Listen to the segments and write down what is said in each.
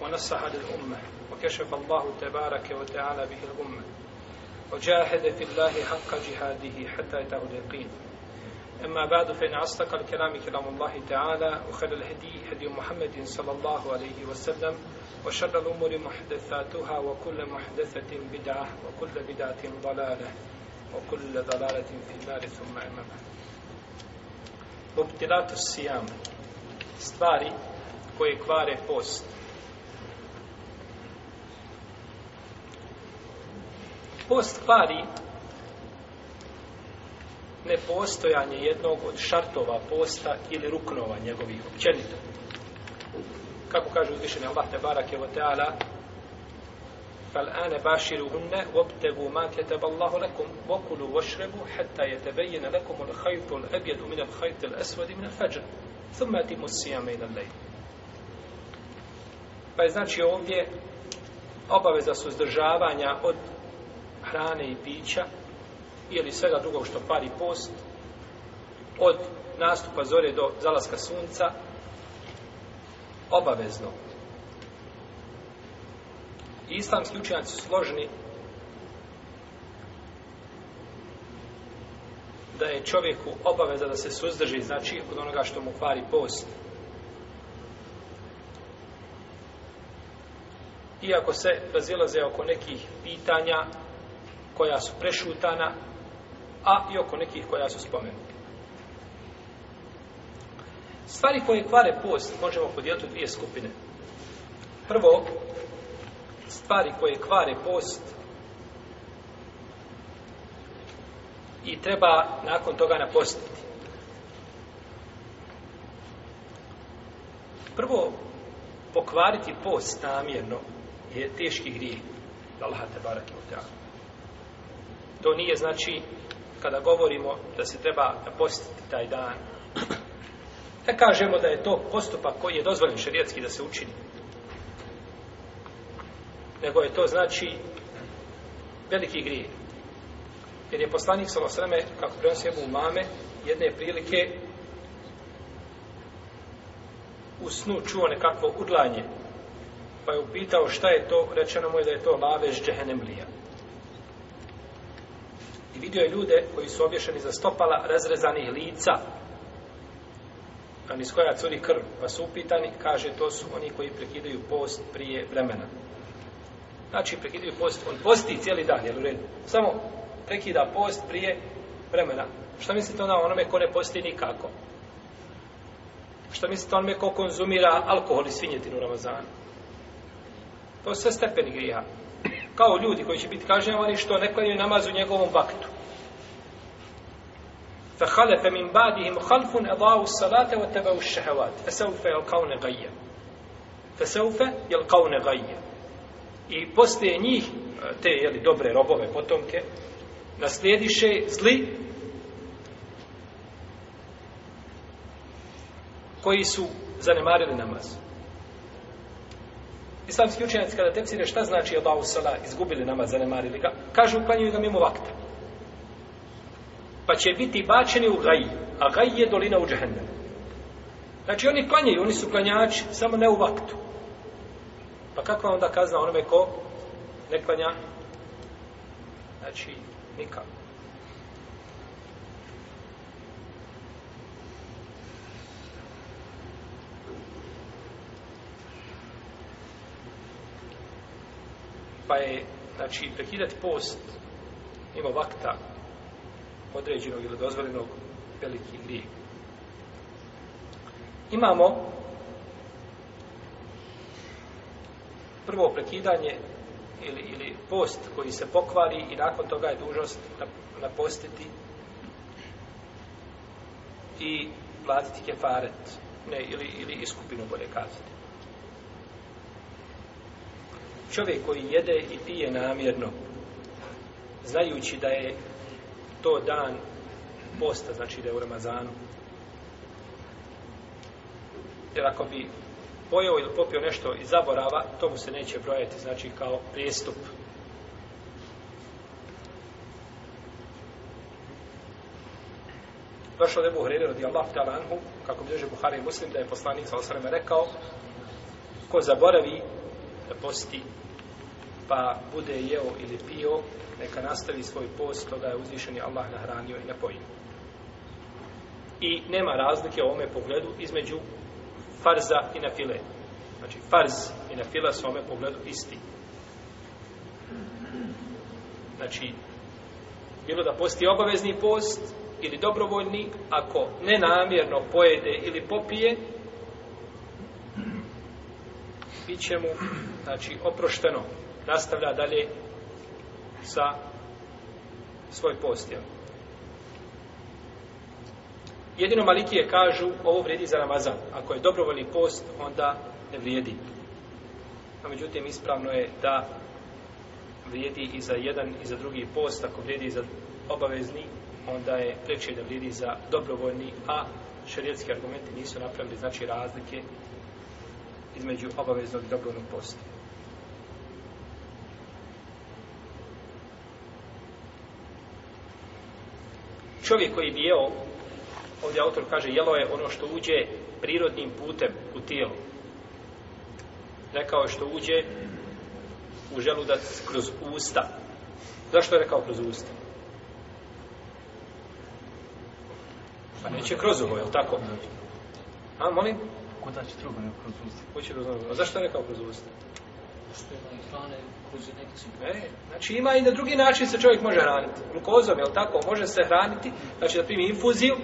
ونصح للأمة وكشف الله تبارك وتعالى به الأمة وجاهد في الله حق جهاده حتى أتاه اليقين أما بعد فإن أصدق الكلام كلام الله تعالى وخير الهدي هدي محمد صلى الله عليه وسلم وشر الأمور محدثاتها وكل محدثة بدعة وكل بدعة ضلالة وكل ضلالة في النار ثم أمامها مبتلات الصيام stvari koje kvare post post kvari nepostojanje jednog od šartova posta ili ruknova njegovih općenita. Kako kaže uzvišenje Allah te barake wa ta'ala fal ane baširu hunne vobtegu ma ketab Allahu lekum vokulu vošrebu hatta je tebejene lekum ul hajtu ul ebjedu min al hajtu ul esvodi min al fađan thumma ti musijame ila lej pa je znači ovdje obaveza suzdržavanja od hrane i pića ili svega drugog što pari post od nastupa zore do zalaska sunca obavezno islamski učenjaci su složeni da je čovjeku obaveza da se suzdrži znači kod onoga što mu kvari post iako se razilaze oko nekih pitanja koja su prešutana, a i oko nekih koja su spomenuti. Stvari koje kvare post možemo podijeliti u dvije skupine. Prvo, stvari koje kvare post i treba nakon toga napostiti. Prvo, pokvariti post namjerno je teški grijeh. Allah te barak i utjavu. To nije znači kada govorimo da se treba postiti taj dan. Ne kažemo da je to postupak koji je dozvoljen šerijetski da se učini. Nego je to znači veliki grije. Jer je poslanik Salo Sreme, kako prenosi u mame, jedne prilike u snu čuo nekakvo udlanje. Pa je upitao šta je to, rečeno mu je da je to lavež džehenemlija vidio je ljude koji su obješeni za stopala razrezanih lica, a niz koja curi krv, pa su upitani, kaže, to su oni koji prekidaju post prije vremena. Znači, prekidaju post, on posti cijeli dan, jel u redu? Samo prekida post prije vremena. Što mislite ona onome ko ne posti nikako? Što mislite onome ko konzumira alkohol i svinjetinu u Ramazanu? To su sve stepeni griha. Kao ljudi koji će biti kažnjavani što ne klanjuju namaz u njegovom vaktu. فخلف من بعدهم خلف أضاعوا الصلاة واتبعوا الشهوات فسوف يلقون غيا فسوف يلقون غيا i poslije njih, te jeli, dobre robove potomke, naslijediše zli koji su zanemarili namaz. Islamski učenjaci kada tepsire šta znači Allahu sala, izgubili namaz, zanemarili ga, kažu uklanjuju ga mimo vakta pa će biti bačeni u gaj, a gaj je dolina u džahennem. Znači oni klanjaju, oni su klanjači, samo ne u vaktu. Pa kakva onda kazna onome ko ne klanja? Znači, nikak. Pa je, znači, prekidati post, ima vakta, određenog ili dozvoljenog veliki grijeh. Imamo prvo prekidanje ili, ili post koji se pokvari i nakon toga je dužnost napostiti i platiti kefaret ne, ili, ili iskupinu bolje kazati. Čovjek koji jede i pije namjerno znajući da je to dan posta, znači da je u Ramazanu. Jer ako bi pojeo ili popio nešto iz zaborava, to mu se neće brojati, znači kao prijestup. Došao Nebu Hrede radi Allah talanhu, kako bilježe Buhari i Muslim, da je poslanik sa osreme rekao, ko zaboravi da posti pa bude jeo ili pio, neka nastavi svoj post, toga je uzvišen je Allah nahranio i napojio. I nema razlike u ovome pogledu između farza i na file. Znači, farz i na fila su ovome pogledu isti. Znači, bilo da posti obavezni post ili dobrovoljni, ako nenamjerno pojede ili popije, bit će mu, znači, oprošteno nastavlja dalje sa svoj postijel. Jedino malikije kažu ovo vrijedi za Ramazan. Ako je dobrovoljni post, onda ne vrijedi. A međutim, ispravno je da vrijedi i za jedan i za drugi post. Ako vrijedi za obavezni, onda je preče da vrijedi za dobrovoljni, a šarijetski argumenti nisu napravili znači razlike između obaveznog i dobrovoljnog posta. čovjek koji bi jeo, ovdje autor kaže, jelo je ono što uđe prirodnim putem u tijelu. Rekao je što uđe u želudac kroz usta. Zašto je rekao kroz usta? Pa neće kroz ovo, je li tako? A, molim? Kuda će drugo, ne kroz usta. Kuda će kroz ovo? A zašto je rekao kroz usta? E, znači ima i na drugi način se čovjek može raniti. Glukozom, je li tako? Može se hraniti, znači da primi infuziju,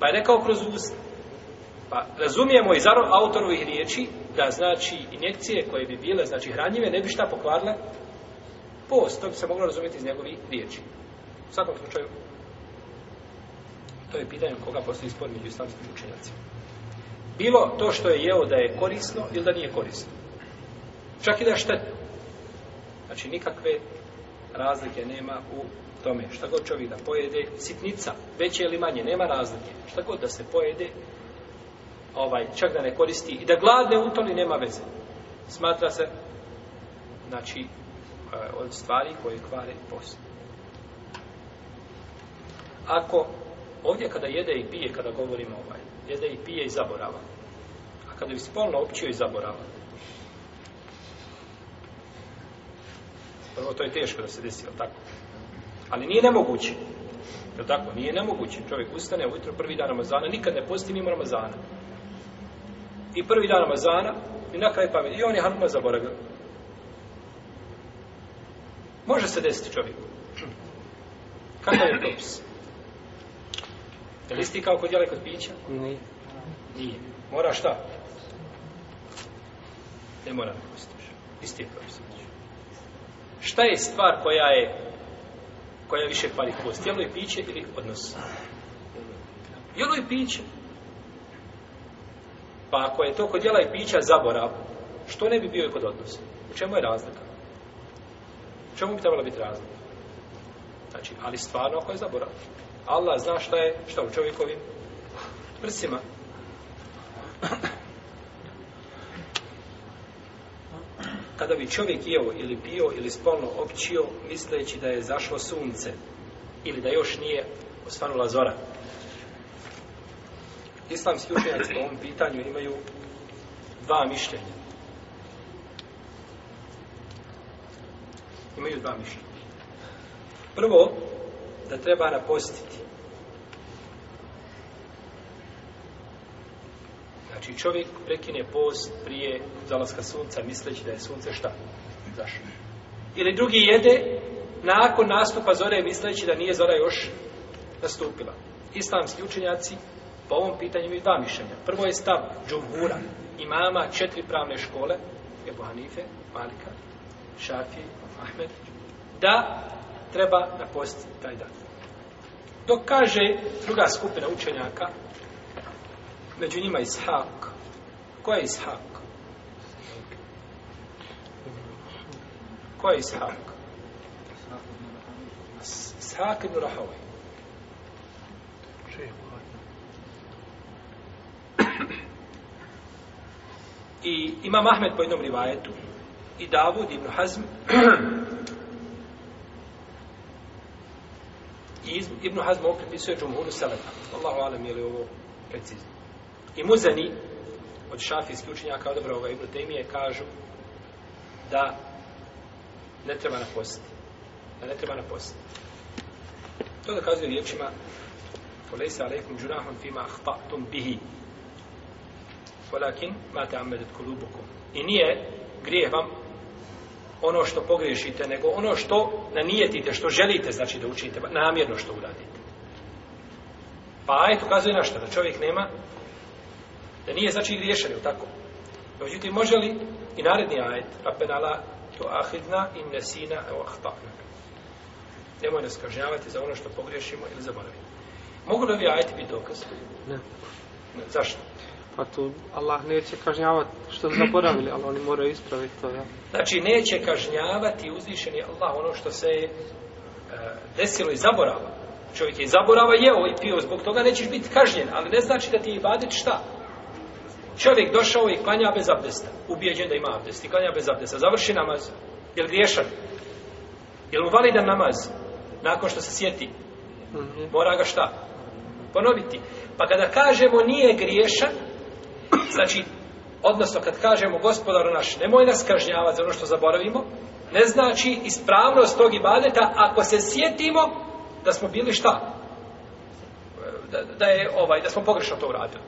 pa je rekao kroz ust. Pa razumijemo i zarov autorovih riječi da znači injekcije koje bi bile znači hranjive ne bi šta pokvarile post, to bi se moglo razumjeti iz njegovih riječi. U svakom slučaju, to je pitanje koga postoji spod među islamskim učenjacima. Bilo to što je jeo da je korisno ili da nije korisno. Čak i da štete. Znači, nikakve razlike nema u tome. Šta god čovjek da pojede, sitnica, veće ili manje, nema razlike. Šta god da se pojede, ovaj, čak da ne koristi i da gladne utoli, nema veze. Smatra se, znači, e, od stvari koje kvare post. Ako ovdje kada jede i pije, kada govorimo ovaj, jede i pije i zaborava, a kada bi spolno općio i zaboravao, Prvo, to je teško da se desi, ali tako. Ali nije nemoguće. Je tako? Nije nemoguće. Čovjek ustane ujutro prvi dan Ramazana, nikad ne posti mimo Ramazana. I prvi dan Ramazana, i na kraj pameti. I on je Hanuma zaboravio. Može se desiti čovjeku. Kakav je propis? Je li isti kao kod jele kod pića? Nije. Nije. Mora šta? Ne mora ne postiš. Isti je propis šta je stvar koja je koja je više pari post? Jelo i piće ili odnos? Jelo i piće. Pa ako je to kod jela i pića zaborav, što ne bi bio i kod odnosa? U čemu je razlika? U čemu bi trebalo biti razlika? Znači, ali stvarno ako je zaborav. Allah zna šta je, šta u čovjekovim prsima. kada bi čovjek jeo ili pio ili spolno općio misleći da je zašlo sunce ili da još nije osvanula zora. Islamski učenjaci po ovom pitanju imaju dva mišljenja. Imaju dva mišljenja. Prvo, da treba napostiti. Znači čovjek prekine post prije zalaska sunca, misleći da je sunce šta? Zašto? Ili drugi jede nakon nastupa zore, misleći da nije zora još nastupila. Islamski učenjaci po ovom pitanju imaju dva mišljenja. Prvo je stav džumhura, imama četiri pravne škole, Ebu Hanife, Malika, Šafi, Ahmed, da treba napostiti taj dan. Dok kaže druga skupina učenjaka, među njima Ishak. Ko je Ishak? Ko je Ishak? Ishak ibn Rahovi. I ima Mahmed po jednom rivajetu i Davud ibn Hazm i Ibn Hazm ovo pripisuje džumhuru Selema. Allahu alam je li ovo precizno. I muzani od šafijskih učenjaka odabrao ga Ibn Taymije kažu da ne treba na posti. Da ne treba na posti. To dokazuje riječima Olejsa alaikum džunahum fima ahpa'tum bihi. Olakin mate amedet kulubukum. I nije grijeh vam ono što pogriješite, nego ono što nanijetite, što želite, znači da učinite, namjerno što uradite. Pa ajet ukazuje na što? Da čovjek nema Da nije znači griješan, je li tako? Međutim, može li i naredni ajed, rapena la to ahidna in nesina e ohtapna. Nemoj nas kažnjavati za ono što pogriješimo ili zaboravimo. Mogu li ovi ajeti biti dokaz? Ne. ne. Zašto? Pa tu Allah neće kažnjavati što zaboravili, ali oni moraju ispraviti to. Ja. Znači, neće kažnjavati uzvišeni Allah ono što se je desilo i zaborava. Čovjek je zaborava jeo i pio, zbog toga nećeš biti kažnjen, ali ne znači da ti je ibadet šta? Čovjek došao i klanja bez abdesta. Ubijeđen da ima abdest i klanja bez abdesta. Završi namaz. Je li griješan? Je li mu validan namaz? Nakon što se sjeti? Mhm. Mora ga šta? Ponoviti. Pa kada kažemo nije griješan, znači, odnosno kad kažemo gospodaru naš, nemoj nas kažnjavati za ono što zaboravimo, ne znači ispravnost tog ibadeta ako se sjetimo da smo bili šta? Da, da je ovaj, da smo pogrešno to uradili.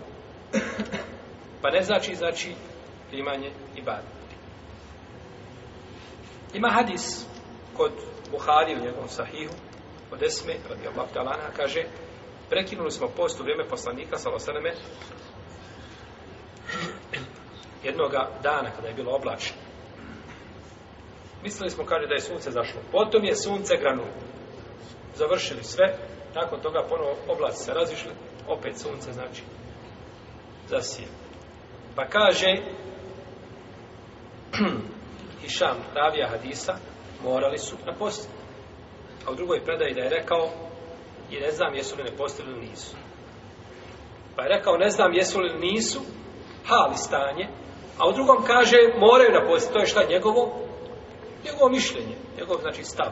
Pa ne znači, znači, primanje i bad. Ima hadis kod Buhari u njegovom sahihu, od Esme, radi Allah talana, kaže, prekinuli smo post u vrijeme poslanika, salo sveme, jednoga dana kada je bilo oblačno. Mislili smo, kaže, da je sunce zašlo. Potom je sunce granulo. Završili sve, nakon toga ponovo oblaci se razišli, opet sunce, znači, zasijeli. Pa kaže Hišam pravija hadisa morali su na postel. A u drugoj predaji da je rekao i ne znam jesu li ne postel ili nisu. Pa je rekao ne znam jesu li nisu hali stanje, a u drugom kaže moraju na postel. To je šta njegovo? Njegovo mišljenje. Njegov znači stav.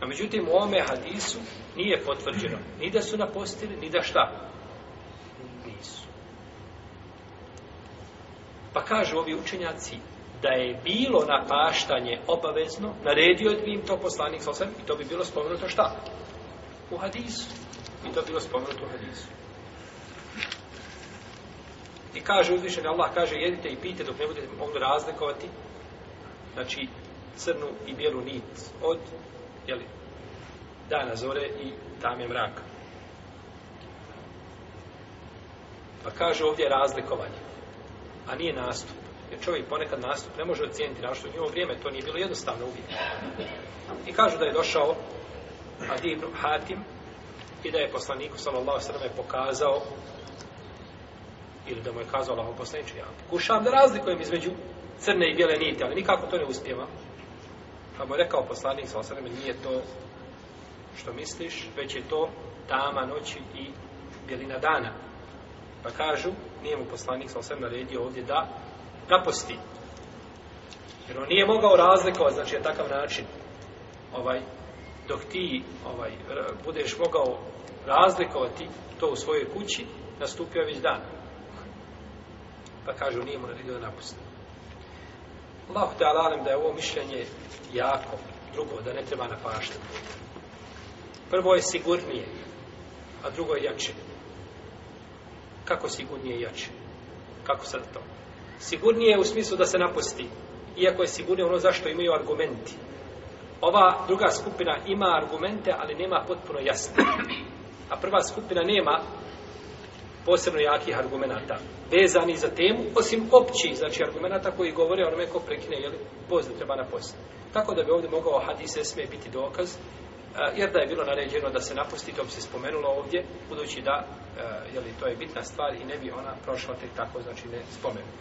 A međutim u ome hadisu nije potvrđeno ni da su napostili, ni da šta. Pa kažu ovi učenjaci da je bilo napaštanje obavezno, naredio bi im to poslanik sa i to bi bilo spomenuto šta? U hadisu. I to bi bilo spomenuto u hadisu. I kaže uzvišen, Allah kaže, jedite i pite dok ne budete mogli razlikovati znači crnu i bijelu nit od jeli, dana zore i tam je mrak. Pa kaže ovdje razlikovanje a nije nastup. Jer čovjek ponekad nastup ne može ocijeniti našto u njivo vrijeme, to nije bilo jednostavno uvijek. I kažu da je došao Adi ibn Hatim i da je poslaniku sallallahu sallam je pokazao ili da mu je kazao Allahom poslaniče, ja pokušavam da razlikujem između crne i bijele niti, ali nikako to ne uspijeva. Pa mu je rekao poslanik sallallahu sallam, nije to što misliš, već je to tama noći i bjelina dana. Pa kažu, nije mu poslanik sa osem naredio ovdje da naposti. Jer on nije mogao razlikovati, znači je takav način. Ovaj, dok ti ovaj, budeš mogao razlikovati to u svojoj kući, nastupio je već dan. Pa kažu, nije mu naredio da naposti. Allah te alalim da je ovo mišljenje jako, drugo, da ne treba napaštati. Prvo je sigurnije, a drugo je jačenje kako sigurnije i jače. Kako sad to? Sigurnije je u smislu da se napusti. Iako je sigurnije ono zašto imaju argumenti. Ova druga skupina ima argumente, ali nema potpuno jasne. A prva skupina nema posebno jakih argumenta vezani za temu, osim općih znači argumenta koji govore onome ko prekine, jel, pozdje treba na post. Tako da bi ovdje mogao hadise sve biti dokaz jer da je bilo naređeno da se napusti, to bi se spomenulo ovdje, budući da, e, je li to je bitna stvar i ne bi ona prošla tek tako, znači ne spomenuti.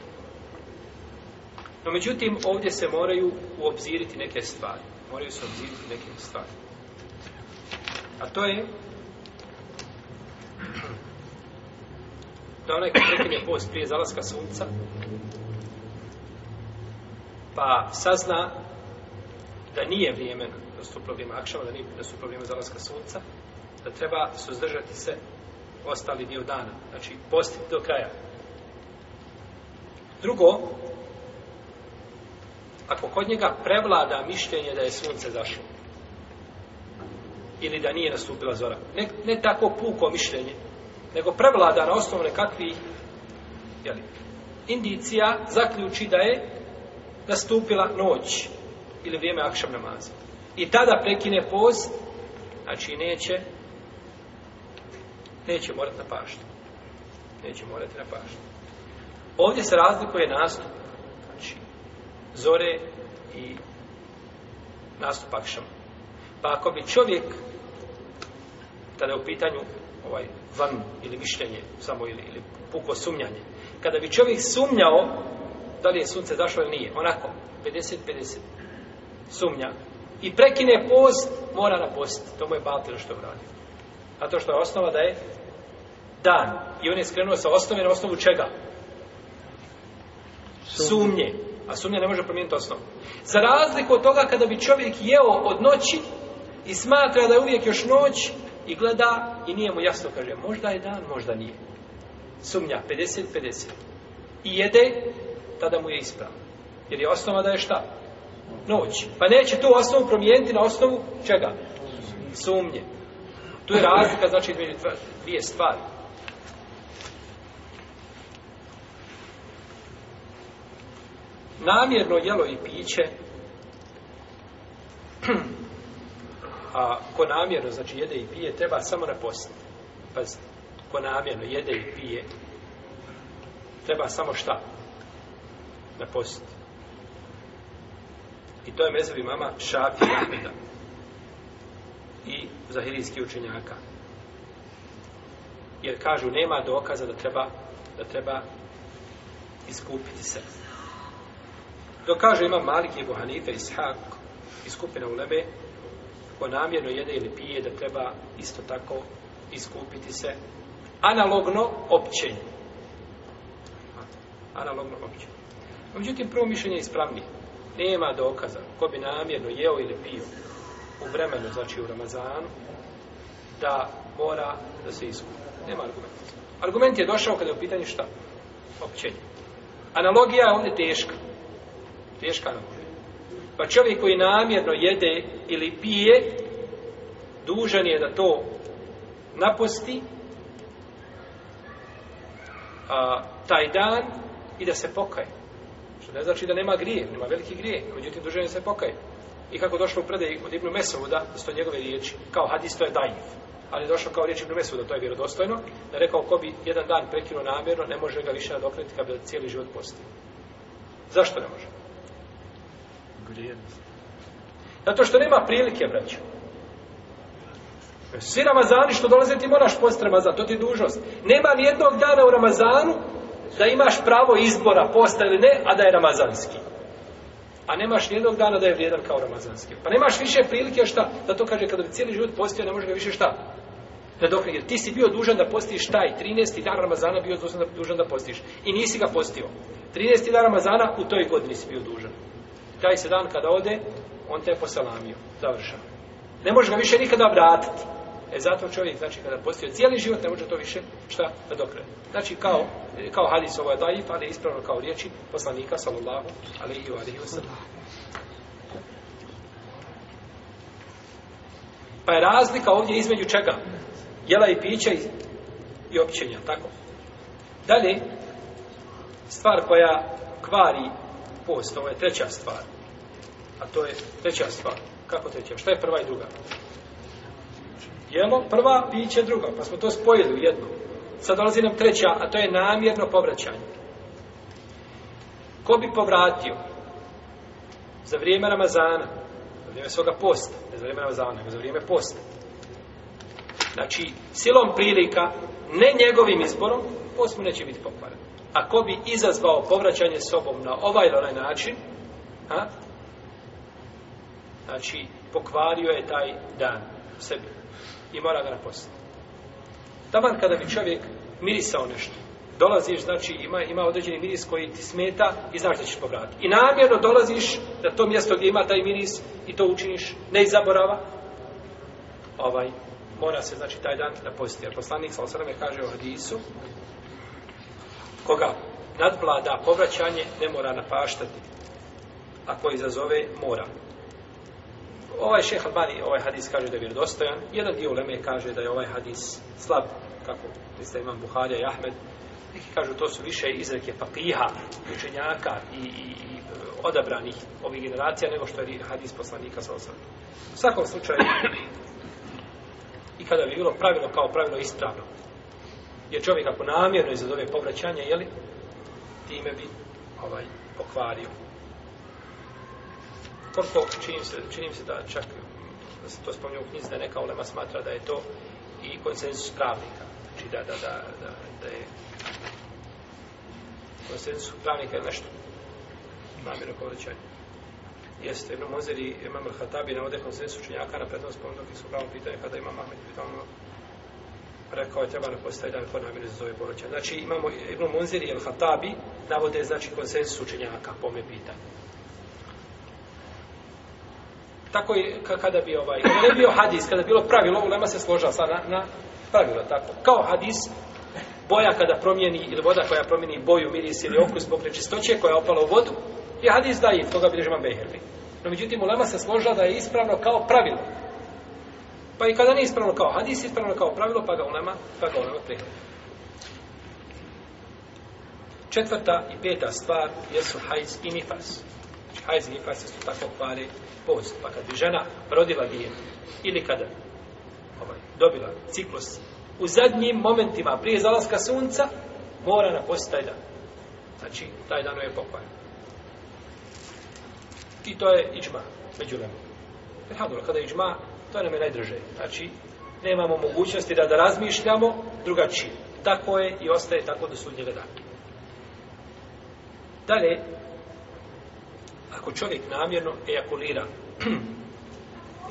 No, međutim, ovdje se moraju uobziriti neke stvari. Moraju se obziriti neke stvari. A to je da onaj ko prekine post prije zalaska sunca, pa sazna da nije vrijemeno da su problema akšava, da, da su problema zalaska sunca, da treba suzdržati se ostali dio dana. Znači, postiti do kraja. Drugo, ako kod njega prevlada mišljenje da je sunce zašlo, ili da nije nastupila zora, ne, ne tako puko mišljenje, nego prevlada na osnovu nekakvih jeli, indicija zaključi da je nastupila noć ili vrijeme akšam namaza i tada prekine post, znači neće, neće morati na pašnju. Neće morati na pašnju. Ovdje se razlikuje nastup, znači, zore i nastup akšama. Pa ako bi čovjek, tada u pitanju ovaj van ili mišljenje samo ili, ili puko sumnjanje. Kada bi čovjek sumnjao da li je sunce zašlo ili nije, onako, 50-50 sumnja, i prekine post, mora na post. To mu je batilo što je uradio. A to što je osnova da je dan. I on je skrenuo sa osnovi na osnovu čega? Sumnje. A sumnje ne može promijeniti osnovu. Za razliku od toga kada bi čovjek jeo od noći i smatra da je uvijek još noć i gleda i nije mu jasno, kaže, možda je dan, možda nije. Sumnja, 50-50. I jede, tada mu je ispravo. Jer je osnova da je šta? noć. Pa neće tu osnovu promijeniti na osnovu čega? Sumnje. Tu je razlika, znači, dvije, dvije stvari. Namjerno jelo i piće, a ko namjerno, znači, jede i pije, treba samo na postanje. Pazite, ko namjerno jede i pije, treba samo šta? Na postanje. I to je mezevi mama Šafi Ahmeda i zahirijski učenjaka. Jer kažu, nema dokaza da treba, da treba iskupiti se. Dok kaže ima Malik i Buhanife i Shak i skupina Uleme, ko namjerno jede ili pije, da treba isto tako iskupiti se analogno općenju. Analogno općenju. Međutim, prvo mišljenje je ispravnije nema dokaza ko bi namjerno jeo ili pio u vremenu, znači u Ramazanu, da mora da se iskupi. Nema argumenta. Argument je došao kada je u pitanju šta? Općenje. Analogija je ovdje teška. Teška analogija. Pa čovjek koji namjerno jede ili pije, dužan je da to naposti a, taj dan i da se pokaje ne znači da nema grije, nema veliki grije, međutim duženje se pokaje. I kako došlo u predaj od Ibnu Mesovuda, iz to njegove riječi, kao hadis to je dajiv. Ali je došlo kao riječ Ibnu Mesovuda, to je vjerodostojno, da rekao ko bi jedan dan prekinuo namjerno, ne može ga više nadokretiti kada bi cijeli život postio. Zašto ne može? Grijenost. Zato što nema prilike, braću. Svi Ramazani što dolaze ti moraš postrema za to ti dužnost. Nema ni jednog dana u Ramazanu da imaš pravo izbora posta ili ne, a da je ramazanski. A nemaš nijednog dana da je vrijedan kao ramazanski. Pa nemaš više prilike šta, da to kaže kada bi cijeli život postio, ne može ga više šta da dokle, jer ti si bio dužan da postiš taj 13. dan Ramazana bio dužan da, dužan da postiš i nisi ga postio 13. dan Ramazana u toj godini si bio dužan taj se dan kada ode on te je posalamio, završao ne možeš ga više nikada vratiti E zato čovjek, znači, kada postio cijeli život, ne može to više šta da dokre. Znači, kao, kao hadis ovo je daif, ali ispravno kao riječi poslanika, sallallahu alaihi wa alaihi wa Pa je razlika ovdje između čega? Jela i pića i, i općenja, tako? Dalje, stvar koja kvari post, ovo je treća stvar. A to je treća stvar. Kako treća? Šta je prva i druga? Prva jelo prva, piće druga, pa smo to spojili u jednu. Sad dolazi nam treća, a to je namjerno povraćanje. Ko bi povratio za vrijeme Ramazana, za vrijeme svoga posta, ne za vrijeme Ramazana, nego za vrijeme posta, znači silom prilika, ne njegovim izborom, post mu neće biti pokvaran. A ko bi izazvao povraćanje sobom na ovaj ili onaj način, a? znači pokvario je taj dan u sebi i mora ga napustiti. Taman kada bi čovjek mirisao nešto, dolaziš, znači ima, ima određeni miris koji ti smeta i znaš da ćeš povratiti. I namjerno dolaziš na to mjesto gdje ima taj miris i to učiniš, ne zaborava, ovaj, mora se, znači, taj dan napustiti. A poslanik, sa osvrame, kaže o hadisu, koga nadvlada povraćanje ne mora napaštati, a koji zazove mora ovaj šeh Albani ovaj hadis kaže da je vjerodostojan. Jedan dio Leme kaže da je ovaj hadis slab, kako mislim imam Buharija i Ahmed. Neki kažu to su više izreke papiha, učenjaka i, i, i e, odabranih ovih generacija nego što je hadis poslanika sa osam. U svakom slučaju, i kada bi bilo pravilo kao pravilo ispravno, jer čovjek ako namjerno izazove povraćanje, jeli, time bi ovaj pokvario suprotno, čini se, čini se da čak da se to spomnio u knjizi, da neka ulema smatra da je to i konsensus pravnika. Znači da, da, da, da, da je konsensus pravnika je nešto namjerno povrćanje. Jeste, Ibn Mozir i Imam Al-Hatabi na ovdje konsensus učenjaka na prednom spomenu dok je su pravom pitanje kada ima Mahmed i tamo rekao je treba ne postaviti dan ko namjerno se zove povrćanje. Znači imamo Ibn Mozir i Al-Hatabi navode znači konsensus učenjaka po me pitanju tako je kada bi ovaj kada je bio hadis kada je bilo pravilo ulema se složa sa na, na pravilo tako kao hadis boja kada promijeni ili voda koja promijeni boju miris ili okus zbog nečistoće koja je opala u vodu je hadis da je toga bi imam beherbi no međutim ulema se složa da je ispravno kao pravilo pa i kada ne ispravno kao hadis ispravno kao pravilo pa ga ulema pa ga ulema prihvata četvrta i peta stvar jesu hajz i nifas hajz i nifas su tako kvali post. Pa kad bi žena rodila dijete ili kada ovaj, dobila ciklus, u zadnjim momentima prije zalaska sunca mora na post taj dan. Znači, taj dan je pokvaljen. I to je iđma među nama. Alhamdulillah, kada je iđma, to nam je najdrže. Znači, nemamo mogućnosti da, da razmišljamo drugačije. Tako je i ostaje tako do sudnjega dana. Dalje, ako čovjek namjerno ejakulira,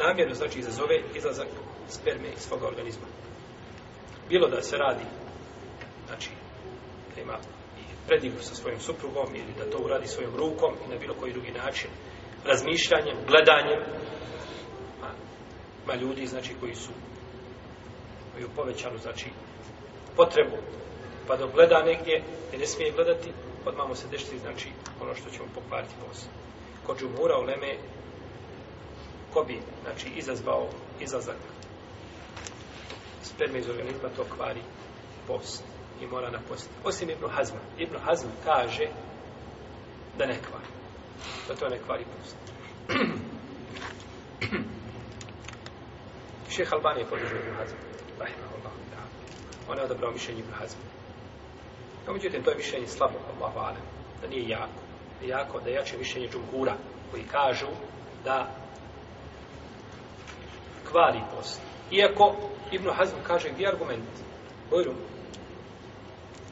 namjerno znači izazove izlazak sperme iz svoga organizma. Bilo da se radi, znači, da ima predivu sa svojim suprugom ili da to uradi svojom rukom i na bilo koji drugi način, razmišljanjem, gledanjem, ma, ma ljudi, znači, koji su koji u povećanu, znači, potrebu, pa dok gleda negdje, ne smije gledati, odmah mu se dešti, znači, ono što ćemo pokvariti posao kod džumura uleme ko bi znači, izazvao izlazak sperme iz organizma to kvari post i mora na post. Osim Ibn Hazma. Ibn Hazm kaže da ne kvari. Zato ne kvari post. Šeha Albanija je podružio Ibn Hazm. Rahimahullah. On je odabrao mišljenje Ibn Hazma. No, međutim, to je mišljenje slabo, Allah vale, da nije jako jako da je jače mišljenje džumhura koji kažu da kvari post. Iako Ibn Hazm kaže gdje argument? Bojru.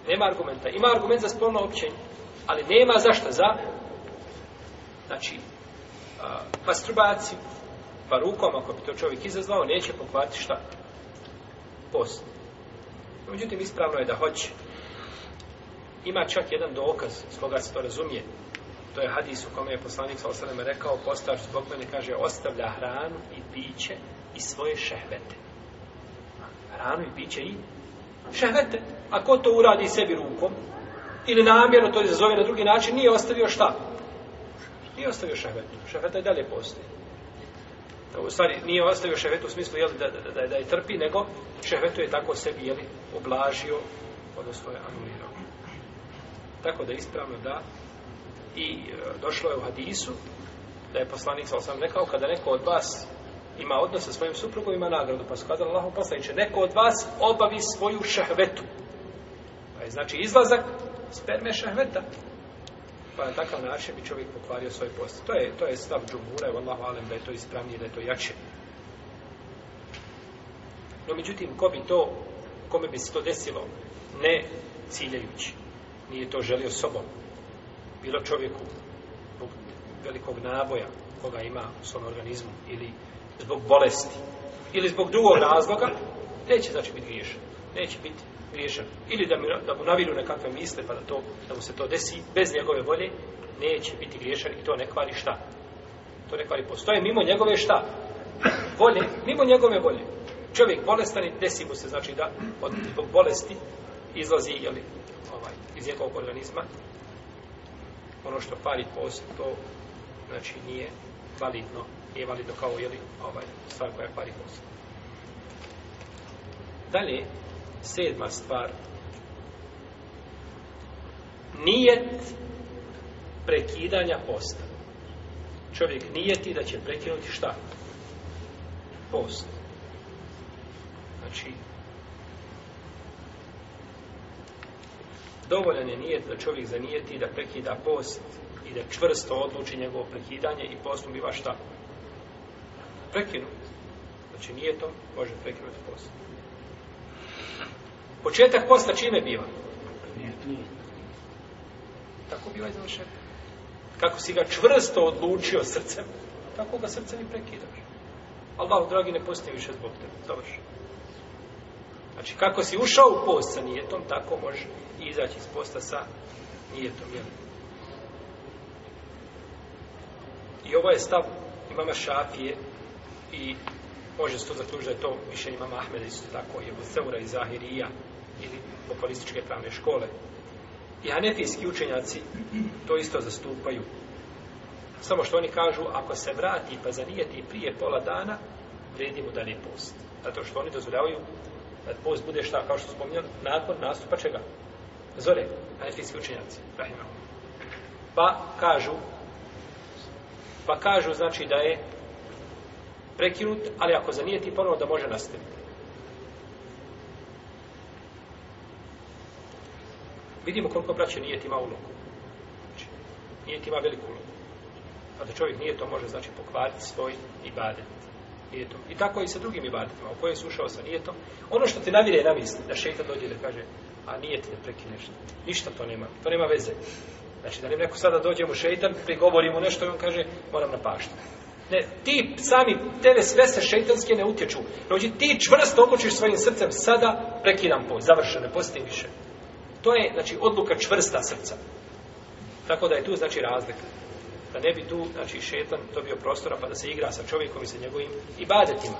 Nema argumenta. Ima argument za spolno općenje, ali nema zašto za znači a, masturbaciju pa rukom, ako bi to čovjek izazvao, neće pokvati šta? Post. Međutim, ispravno je da hoće. Ima čak jedan dokaz s koga se to razumije to je hadis u kome je poslanik sa osaleme rekao, postavaš zbog mene, kaže, ostavlja hranu i piće i svoje šehvete. Hranu i piće i šehvete. A ko to uradi sebi rukom, ili namjerno to zove na drugi način, nije ostavio šta? Nije ostavio šehvetu. Šehveta je dalje postoje. U stvari, nije ostavio šehvetu u smislu jeli, da, da, da, da je trpi, nego šehvetu je tako sebi jeli, oblažio, odnosno je anulirao. Tako da je ispravno da I e, došlo je u hadisu da je poslanik sa osam rekao kada neko od vas ima odnos sa svojim suprugom, ima nagradu. Pa su kazali Allahom poslaniće, neko od vas obavi svoju šahvetu. Pa je znači izlazak sperme šahveta. Pa na takav način bi čovjek pokvario svoj post. To je, to je stav džumura, evo Allah valim da je to ispravnije, da je to jače. No međutim, ko bi to, kome bi se to desilo, ne ciljajući. Nije to želio sobom bilo čovjeku zbog velikog naboja koga ima u svom organizmu ili zbog bolesti ili zbog drugog razloga neće znači biti griješan neće biti griješan ili da, mi, da mu navilu nekakve misle pa da, to, da mu se to desi bez njegove volje neće biti griješan i to ne kvari šta to ne kvari postoje mimo njegove šta volje, mimo njegove volje čovjek bolestan i desi mu se znači da od, zbog bolesti izlazi jeli, ovaj, iz njegovog organizma ono što pari post, to znači nije validno, nije validno kao jeli, ovaj, stvar koja pari post. Dalje, sedma stvar, nijet prekidanja posta. Čovjek nijeti da će prekinuti šta? Post. Znači, dovoljan je nijet da čovjek zanijeti da prekida post i da čvrsto odluči njegovo prekidanje i postom biva šta? Prekinut. Znači nije to, može prekinuti post. Početak posta čime biva? Nije. Tako biva i završen. Kako si ga čvrsto odlučio srcem, tako ga srcem i prekidaš. Allah, dragi, ne posti više zbog tebe. Završen. Znači, kako si ušao u post sa nijetom, tako može biti i izaći iz posta sa nijetom, jel? I ovo je stav imama Šafije i može se to zaključiti da je to mišljenje imama Ahmeda isto tako, je Buseura i Zahirija ili populističke pravne škole. I hanefijski učenjaci to isto zastupaju. Samo što oni kažu, ako se vrati pa zanijeti prije pola dana, vredi mu da ne post. Zato što oni dozvoljavaju da post bude šta, kao što spominjam, nakon nastupa čega? zore, hanefijski učenjaci, rahimahum. Pa kažu, pa kažu znači da je prekinut, ali ako zanijeti ponovo da može nastaviti. Vidimo koliko braće nije tima ulogu. Znači, nije tima veliku ulogu. A da čovjek nije to može znači pokvariti svoj ibadet. Nije to. I tako i sa drugim ibadetima u koje je sušao sa nije to. Ono što te navire na misli, da šeita dođe da kaže a nije ti da prekineš. Ništa to nema, to nema veze. Znači, da li neko sada dođe mu šeitan, prigovori mu nešto i on kaže, moram na pašta. Ne, ti sami, tebe sve se šeitanske ne utječu. Znači, ti čvrsto odlučiš svojim srcem, sada prekidam po, završeno, ne postoji više. To je, znači, odluka čvrsta srca. Tako da je tu, znači, razlika. Da ne bi tu, znači, šeitan dobio prostora pa da se igra sa čovjekom i sa njegovim ibadetima.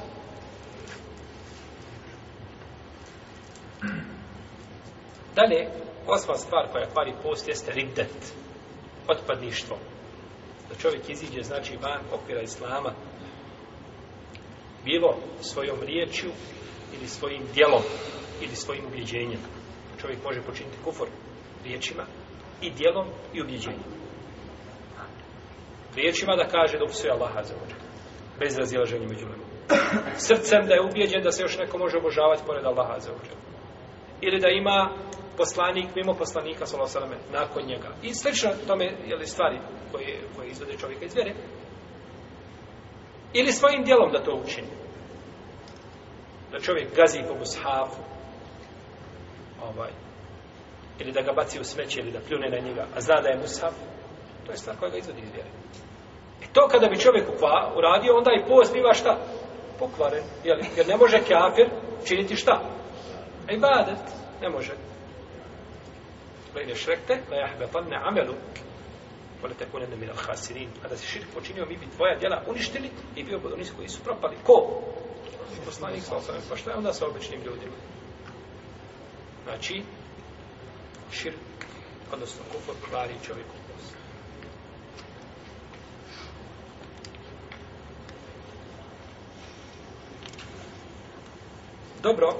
Dalje, osma stvar koja kvari post jeste riddet, otpadništvo. Da čovjek iziđe, znači, van okvira islama, bilo svojom riječju ili svojim dijelom ili svojim ubjeđenjem. Čovjek može počiniti kufor riječima i dijelom i ubjeđenjem. Riječima da kaže da upisuje Allaha za ođe. Bez razilaženja među ljubom. Srcem da je ubjeđen da se još neko može obožavati pored Allaha za ođe. Ili da ima poslanik mimo poslanika sallallahu alejhi ve selleme nakon njega. I slično tome je li stvari koje koje izvede čovjeka iz vjere. Ili svojim djelom da to učini. Da čovjek gazi po mushafu. Ovaj ili da ga baci u smeće ili da pljune na njega, a zna da je mushaf, to je stvar koja ga izvodi iz vjere. I e to kada bi čovjek ukva, uradio, onda i post biva šta? Pokvaren. Jeli? Jer ne može kafir činiti šta? A i badet. Ne može da ideš rekte, la jahbetan ne amelu, kole te kunene minal hasirin. A da si širk počinio, mi bi tvoja djela uništili i bio bod onih koji su propali. Ko? I poslanik sa osam. Pa što je onda sa običnim ljudima? Znači, širk, odnosno kufor, kvari čovjeku posao. Dobro,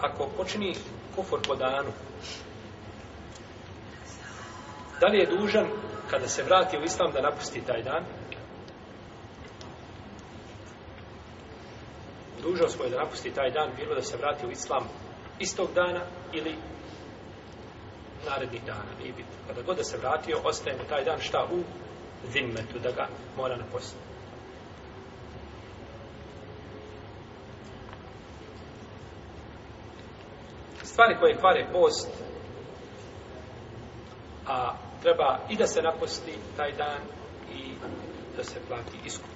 ako počini kufor po danu, Da li je dužan kada se vrati u islam da napusti taj dan? Dužan smo je da napusti taj dan, bilo da se vrati u islam istog dana ili narednih dana. Nije bitno. Kada god da se vratio, ostaje mu taj dan šta u zimmetu da ga mora napustiti. Stvari koje kvare post, a treba i da se naposti taj dan i da se plati iskup.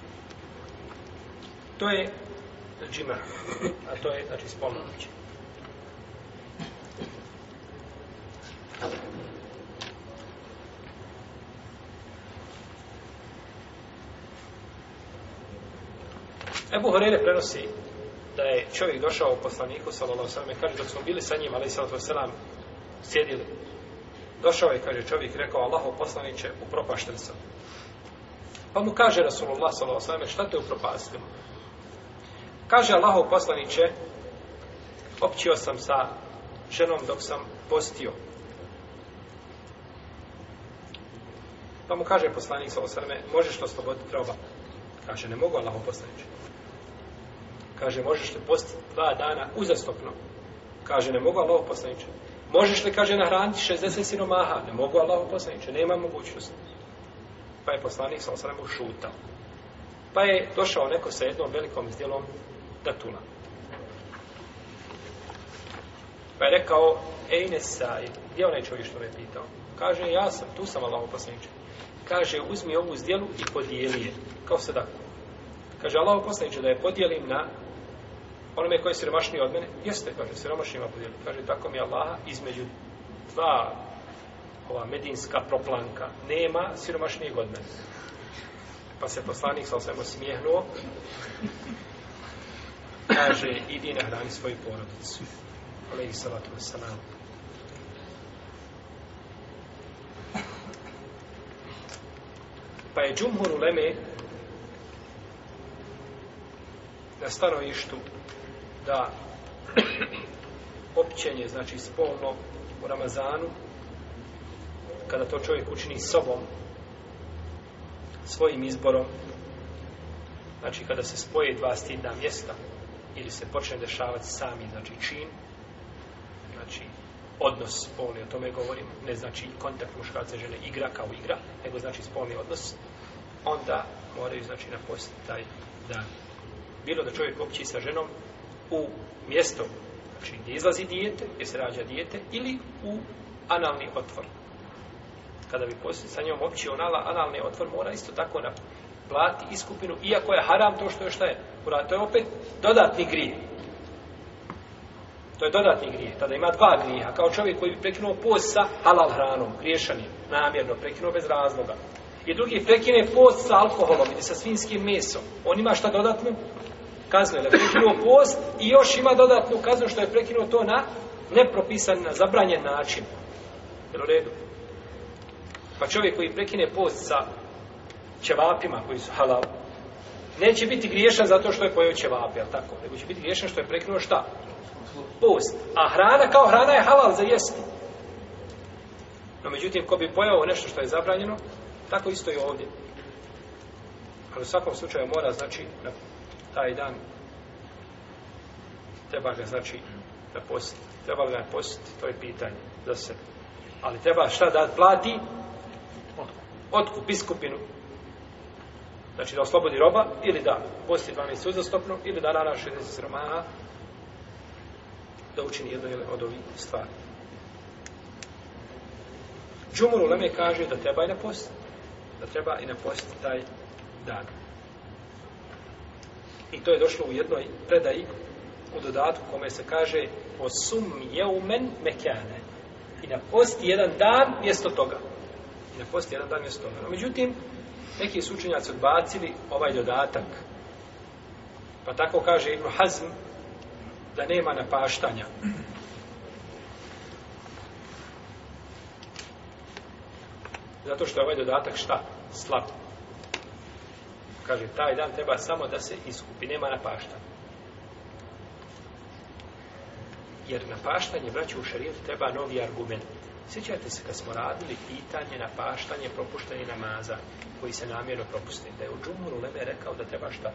To je džima, a to je znači spolno noć. Ebu Horeire prenosi da je čovjek došao u poslaniku, sallallahu sallam, kaže da smo bili sa njim, ali sallallahu sallam, sjedili Došao je, kaže čovjek, rekao, Allaho poslaniće, upropašten sam. Pa mu kaže Rasulullah s.a.v. šta te upropastimo? Kaže Allaho poslaniće, općio sam sa ženom dok sam postio. Pa mu kaže poslanik s.a.v. možeš to sloboditi roba? Kaže, ne mogu Allaho poslaniće. Kaže, možeš li postiti dva dana uzastopno? Kaže, ne mogu Allaho poslaniće. Možeš li, kaže, nahraniti 60 siromaha? Ne mogu Allahu poslaniče, nema mogućnosti. Pa je poslanik sa osramu šutao. Pa je došao neko sa jednom velikom izdjelom datula. Pa je rekao, ej ne saj, gdje onaj čovjek što me pitao? Kaže, ja sam, tu sam Allahu poslaniče. Kaže, uzmi ovu zdjelu i podijeli je. Kao sadako. Kaže, Allahu poslaniče, da je podijelim na onome koji je siromašniji od mene, jeste, kaže, siromašnjima podijeli. Kaže, tako mi Allaha, između dva ova medinska proplanka, nema siromašnijeg od mene. Pa se poslanik sa osvemo smijehnuo, kaže, idi na hrani svoju porodicu. Alehi salatu wasalam. Pa je džumhur u Leme na stanovištu da općenje, znači spolno u Ramazanu, kada to čovjek učini sobom, svojim izborom, znači kada se spoje dva stidna mjesta ili se počne dešavati sami, znači čin, znači odnos spolni, o tome govorim, ne znači kontakt muškarca žene igra kao igra, nego znači spolni odnos, onda moraju znači napostiti taj dan. Bilo da čovjek opći sa ženom, u mjesto znači gdje izlazi dijete, gdje se rađa dijete, ili u analni otvor. Kada bi poslije sa njom opći onala, analni otvor mora isto tako na plati i skupinu, iako je haram to što je šta je. Urad, to je opet dodatni grije. To je dodatni grije. Tada ima dva grija, kao čovjek koji bi prekinuo post sa halal hranom, griješanim, namjerno, prekinuo bez razloga. I drugi prekine post sa alkoholom ili sa svinskim mesom. On ima šta dodatno? kaznu, je prekinuo post i još ima dodatnu kaznu što je prekinuo to na nepropisan, na zabranjen način. Je u redu? Pa čovjek koji prekine post sa ćevapima koji su halal, neće biti griješan zato što je pojeo ćevapi, ali tako? Nego će biti griješan što je prekinuo šta? Post. A hrana kao hrana je halal za jesti. No međutim, ko bi pojao nešto što je zabranjeno, tako isto i ovdje. Ali u svakom slučaju mora, znači, na taj dan treba ga znači da posti treba ga posti to je pitanje za se ali treba šta da plati otkup biskupinu znači da oslobodi roba ili da posti 12 uzastopno ili da rana 60 romana da učini jedno ili od ovih stvari Džumur Uleme kaže da treba i na post da treba i na post taj dan I to je došlo u jednoj predaji u dodatku kome se kaže o sum jeumen mekane. I na posti jedan dan mjesto toga. I na posti jedan dan mjesto toga. No, međutim, neki su učenjaci odbacili ovaj dodatak. Pa tako kaže Ibn Hazm da nema napaštanja. Zato što je ovaj dodatak šta? Slab kaže, taj dan treba samo da se iskupi, nema napaštanja. Jer napaštanje, braću u šarijetu, treba novi argument. Sjećate se kad smo radili pitanje na paštanje propuštenje namaza koji se namjerno propusti. Da je u džumuru Leme rekao da treba šta?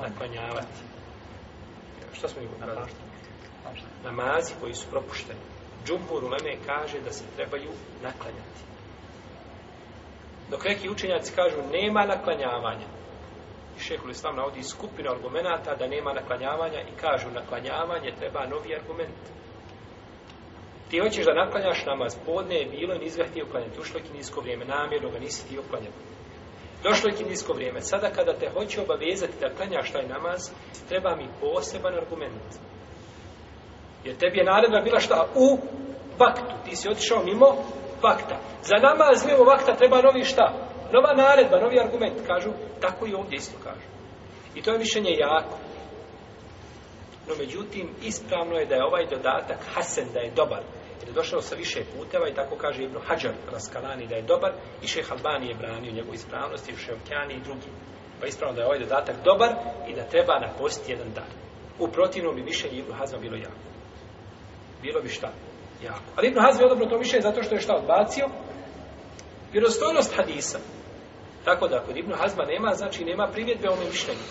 Naklanjavati. Šta smo njegovom radili? Namazi koji su propušteni. Džumuru Leme kaže da se trebaju naklanjati. Dok neki učenjaci kažu nema naklanjavanja. I šehhul islam navodi skupinu argumenta da nema naklanjavanja i kažu naklanjavanje treba novi argument. Ti hoćeš da naklanjaš namaz, podne je bilo i nizga htio klanjati. Ušlo je kinijsko vrijeme, namjerno ga nisi htio klanjati. Došlo je kinijsko vrijeme, sada kada te hoće obavezati da klanjaš taj namaz, treba mi poseban argument. Jer tebi je naredba bila šta? U vaktu. Ti si otišao mimo vakta. Za namaz mimo vakta treba novi šta? Nova naredba, novi argument, kažu. Tako i ovdje isto kažu. I to je mišljenje jako. No međutim, ispravno je da je ovaj dodatak Hasan, da je dobar. Jer je došao sa više puteva i tako kaže Ibn Hajar Raskalani da je dobar i šeh Albani je branio njegovu ispravnost i Šeokjani i drugi. Pa ispravno da je ovaj dodatak dobar i da treba na post jedan dan. U protivnom bi mišljenje Ibn Hazma bilo jako. Bilo bi šta? jako. Ali Ibn Hazmi odobro to mišljenje zato što je šta odbacio? Vjerostojnost hadisa. Tako da, kod Ibn Hazma nema, znači nema primjedbe ono mišljenje.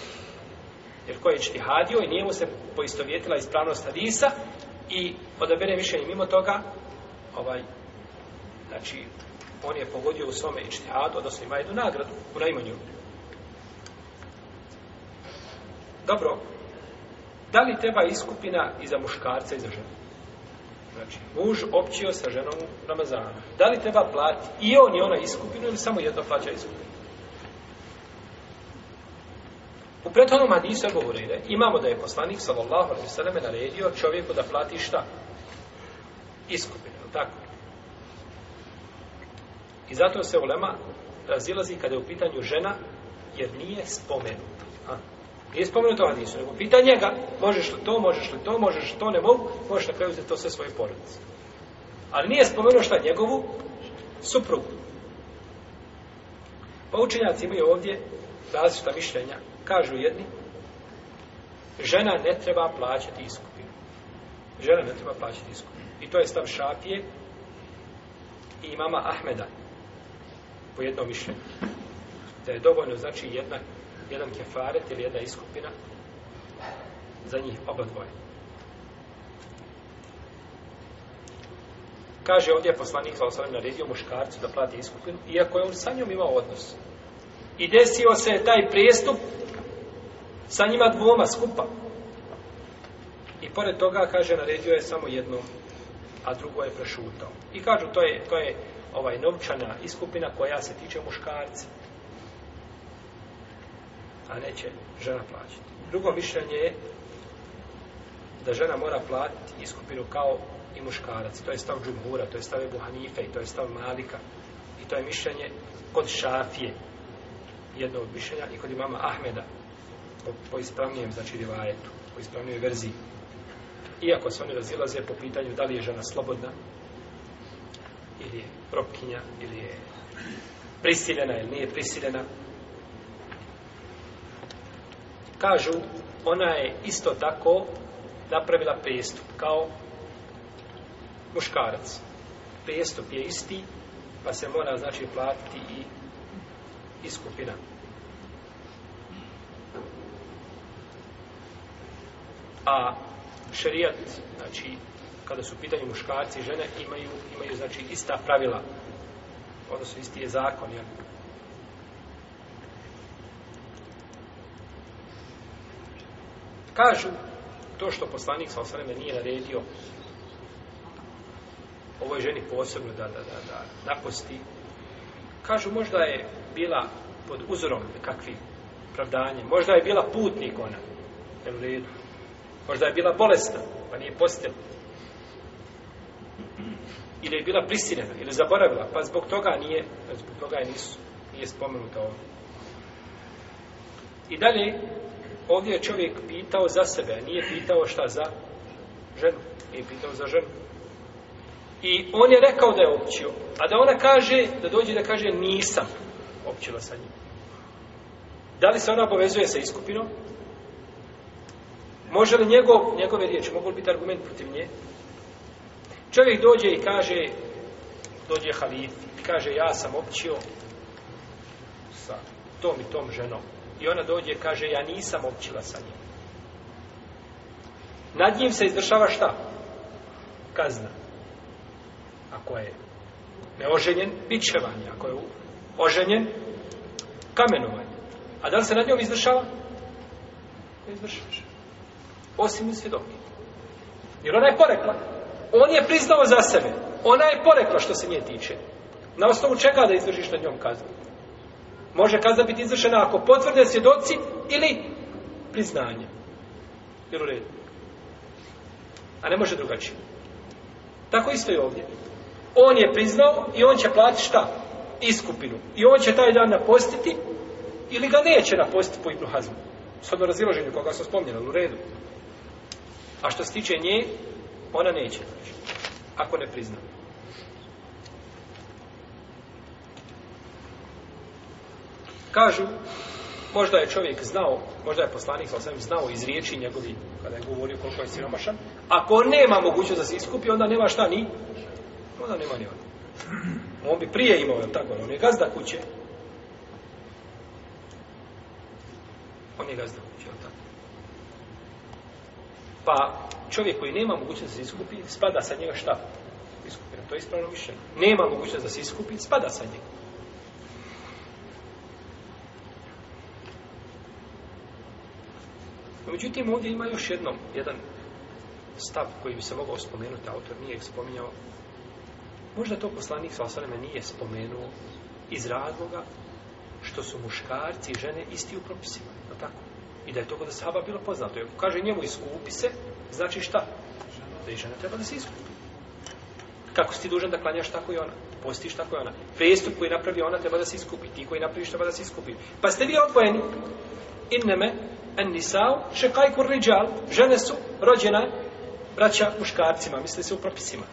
Jer koji je čtihadio i nije mu se poistovjetila ispravnost hadisa i odabere mišljenje mimo toga, ovaj, znači, on je pogodio u svome i čtihadu, odnosno ima jednu nagradu u najmanju. Dobro, da li treba iskupina i za muškarca i za ženu? Znači, muž općio sa ženom u Ramazanu. Da li treba platiti i on i ona iskupinu ili samo jedno plaća iskupinu? U prethodnom hadisu je govore da imamo da je poslanik sallallahu alaihi sallam naredio čovjeku da plati šta? Iskupinu, je tako? I zato se ulema razilazi kada je u pitanju žena jer nije spomenuta. A? Nije spomenuto Hadisu, nego pita njega, možeš li to, možeš li to, možeš li to, ne mogu, možeš na kraju uzeti to sve svoje porodice. Ali nije spomenuo šta njegovu suprugu. Pa učenjaci imaju ovdje različita mišljenja. Kažu jedni, žena ne treba plaćati iskupinu. Žena ne treba plaćati iskupinu. I to je stav šafije i mama Ahmeda po jednom mišljenju. Da je dovoljno, znači, jedna jedan kefaret ili jedna iskupina za njih oba dvoje. Kaže ovdje poslanik sa osvrame naredio muškarcu da plati iskupinu, iako je on sa njom imao odnos. I desio se taj prijestup sa njima dvoma skupa. I pored toga, kaže, naredio je samo jedno, a drugo je prešutao. I kažu, to je, to je ovaj novčana iskupina koja se tiče muškarca a neće žena plaćati. Drugo mišljenje je da žena mora platiti iskupinu kao i muškarac. To je stav Džumhura, to je stav Ebu Hanife i to je stav Malika. I to je mišljenje kod Šafije, jedno od mišljenja, i kod imama Ahmeda, po, po ispravnijem, znači rivajetu, po ispravnijoj verziji. Iako se oni razilaze po pitanju da li je žena slobodna, ili je propkinja, ili je prisiljena, ili nije prisiljena, kažu ona je isto tako napravila prijestup kao muškarac. Prijestup je isti, pa se mora znači platiti i iskupina. A šerijat, znači, kada su pitanju muškarci i žene, imaju, imaju znači, ista pravila, odnosno isti je zakon, jel? Ja. Kažu, to što poslanik sa osreme nije naredio ovoj ženi posebno da, da, da, da naposti, kažu možda je bila pod uzorom kakvih pravdanja, možda je bila putnik ona, jel u redu, možda je bila bolesna, pa nije postila, ili je bila prisiljena, ili zaboravila, pa zbog toga nije, zbog toga je nisu, nije spomenuta ovdje. I dalje, Ovdje je čovjek pitao za sebe, nije pitao šta za ženu. Nije pitao za ženu. I on je rekao da je općio. A da ona kaže, da dođe da kaže nisam općila sa njim. Da li se ona povezuje sa iskupinom? Može li njegov, njegove riječi, mogu biti argument protiv nje? Čovjek dođe i kaže, dođe halif, i kaže ja sam općio sa tom i tom ženom. I ona dođe kaže, ja nisam općila sa njim. Nad njim se izvršava šta? Kazna. Ako je neoženjen, bićevanje. Ako je oženjen, kamenovanje. A da li se nad njom izvršava? Izvršava. Osim u svjedoki. Jer ona je porekla. On je priznao za sebe. Ona je porekla što se nje tiče. Na osnovu čega da izvršiš nad njom kaznu? može kazna biti izvršena ako potvrde svjedoci ili priznanje. Jel u redu? A ne može drugačije. Tako isto je ovdje. On je priznao i on će platiti šta? Iskupinu. I on će taj dan napostiti ili ga neće napostiti po Ibnu Hazmu. Sada razilaženju koga sam spomnjeno, u redu. A što se tiče nje, ona neće doći. Ako ne priznao. Kažu, možda je čovjek znao, možda je poslanik sa osvim znao iz riječi njegovi, kada je govorio koliko je siromašan, ako nema mogućnost da se iskupi, onda nema šta ni, onda nema ni onda. On bi prije imao, je tako, on je gazda kuće. On je gazda kuće, je tako. Pa čovjek koji nema mogućnost da se iskupi, spada sa njega šta? Iskupi, to je ispravno mišljeno. Nema mogućnost da se iskupi, spada sa njega. Međutim, ovdje ima još jedno, jedan stav koji bi se mogao spomenuti, autor nije spominjao. Možda to poslanik sa osvrame nije spomenuo iz razloga što su muškarci i žene isti u propisima. No tako? I da je to kod sahaba bilo poznato. Jer kaže njemu iskupi se, znači šta? Da i žena treba da se iskupi. Kako si ti dužan da klanjaš tako i ona? Postiš tako i ona? Prestup koji napravi ona treba da se iskupi. Ti koji napraviš treba da se iskupi. Pa ste vi odvojeni inneme en nisao šekajku riđal, žene su rođena braća muškarcima, misli se u propisima.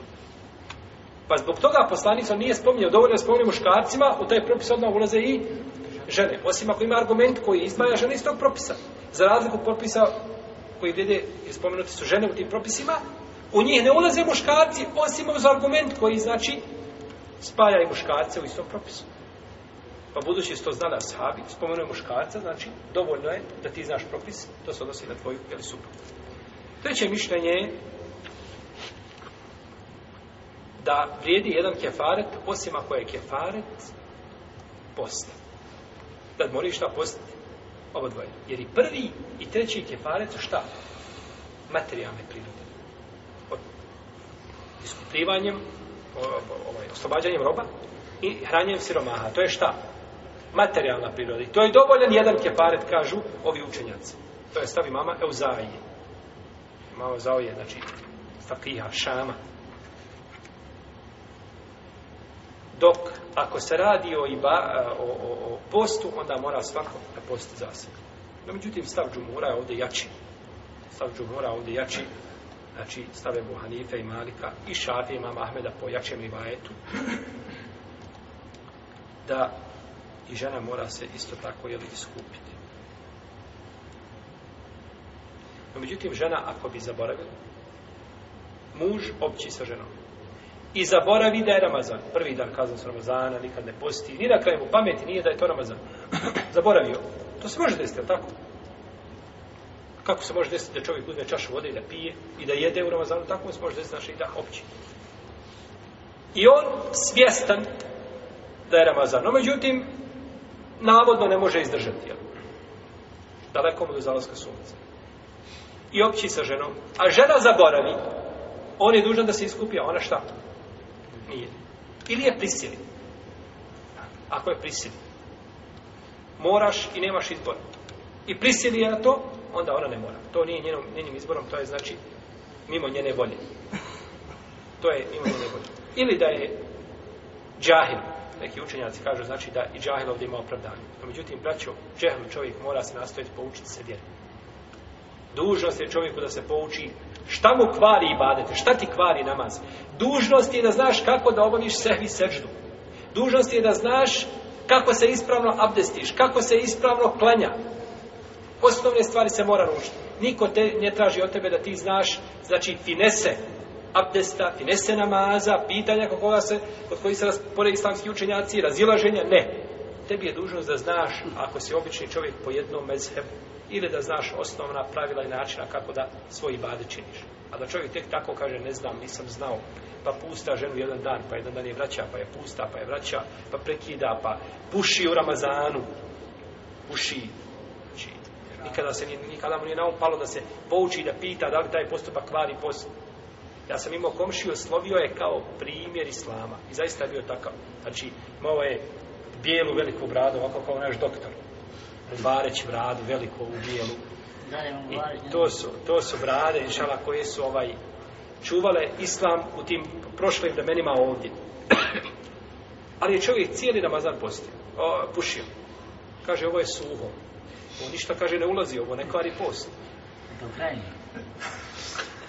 Pa zbog toga poslanik on nije spominjao, dovoljno je spominjao muškarcima, u taj propis odmah ulaze i žene. Osim ako ima argument koji izdvaja žene iz tog propisa. Za razliku propisa koji vrede i spomenuti su žene u tim propisima, u njih ne ulaze muškarci, osim uz argument koji znači spaja i muškarce u istom propisu. Pa budući su to znali ashabi, spomenuje muškarca, znači dovoljno je da ti znaš propis, to se odnosi na tvoju ili supru. Treće mišljenje je da vrijedi jedan kefaret, osim ako je kefaret posta. Da moriš šta postati? Ovo dvoje. Jer i prvi i treći kefaret su šta? Materijalne prirode. Od iskupljivanjem, ovaj, oslobađanjem roba i hranjem siromaha. To je šta? materijalna priroda. I to je dovoljan jedan keparet, kažu ovi učenjaci. To je stavi mama Euzaije. Mama Euzaije, znači, Fakija, Šama. Dok, ako se radi o, iba, o, o, o postu, onda mora svako na post za sebe. No, međutim, stav džumura je ovdje jači. Stav džumura je ovdje jači. Znači, stave Buhanife i Malika i Šafije i Mama Ahmeda po jačem rivajetu. Da i žena mora se isto tako jeli iskupiti. No, međutim, žena ako bi zaboravila, muž opći sa ženom. I zaboravi da je Ramazan. Prvi dan kazan su Ramazana, nikad ne posti. Ni na kraju mu pameti nije da je to Ramazan. Zaboravio. To se može desiti, tako? Kako se može desiti da čovjek uzme čašu vode i da pije i da jede u Ramazanu, tako se može desiti naše znači, i da opći. I on svjestan da je Ramazan. No, međutim, navodno ne može izdržati. Jel? Daleko mu do zalaska sunca. I opći sa ženom. A žena zaboravi, on je dužan da se iskupi, a ona šta? Nije. Ili je prisili. Ako je prisili. Moraš i nemaš izbor. I prisili je na to, onda ona ne mora. To nije njenom, njenim izborom, to je znači mimo njene volje. To je mimo njene volje. Ili da je džahil, neki učenjaci kažu znači da i džahil ovdje ima opravdanje. A pa međutim, braćo, džehl čovjek mora se nastojiti poučiti se vjeri. Dužnost je čovjeku da se pouči šta mu kvari ibadete, šta ti kvari namaz. Dužnost je da znaš kako da obaviš sehvi seždu. Dužnost je da znaš kako se ispravno abdestiš, kako se ispravno klanja. Osnovne stvari se mora ručiti. Niko te ne traži od tebe da ti znaš, znači, finese abdesta, finese namaza, pitanja kod koga se, kod koji se raspore islamski učenjaci, razilaženja, ne. Tebi je dužnost da znaš, ako si obični čovjek po jednom mezhebu, ili da znaš osnovna pravila i načina kako da svoji bade činiš. A da čovjek tek tako kaže, ne znam, nisam znao, pa pusta ženu jedan dan, pa jedan dan je vraća, pa je pusta, pa je vraća, pa prekida, pa puši u Ramazanu, puši, znači, nikada, se, nikada mu nije naumpalo da se pouči da pita da li taj postupak kvari post. Ja sam imao komšiju, slovio je kao primjer islama. I zaista je bio takav. Znači, imao je bijelu veliku bradu, ovako kao naš doktor. Vareć bradu, veliku ovu bijelu. I to su, to su brade, inšala, koje su ovaj čuvale islam u tim prošlim vremenima ovdje. Ali je čovjek cijeli namazan postio. O, pušio. Kaže, ovo je suho. On ništa kaže, ne ulazi, ovo ne kvari post. Do krajnje.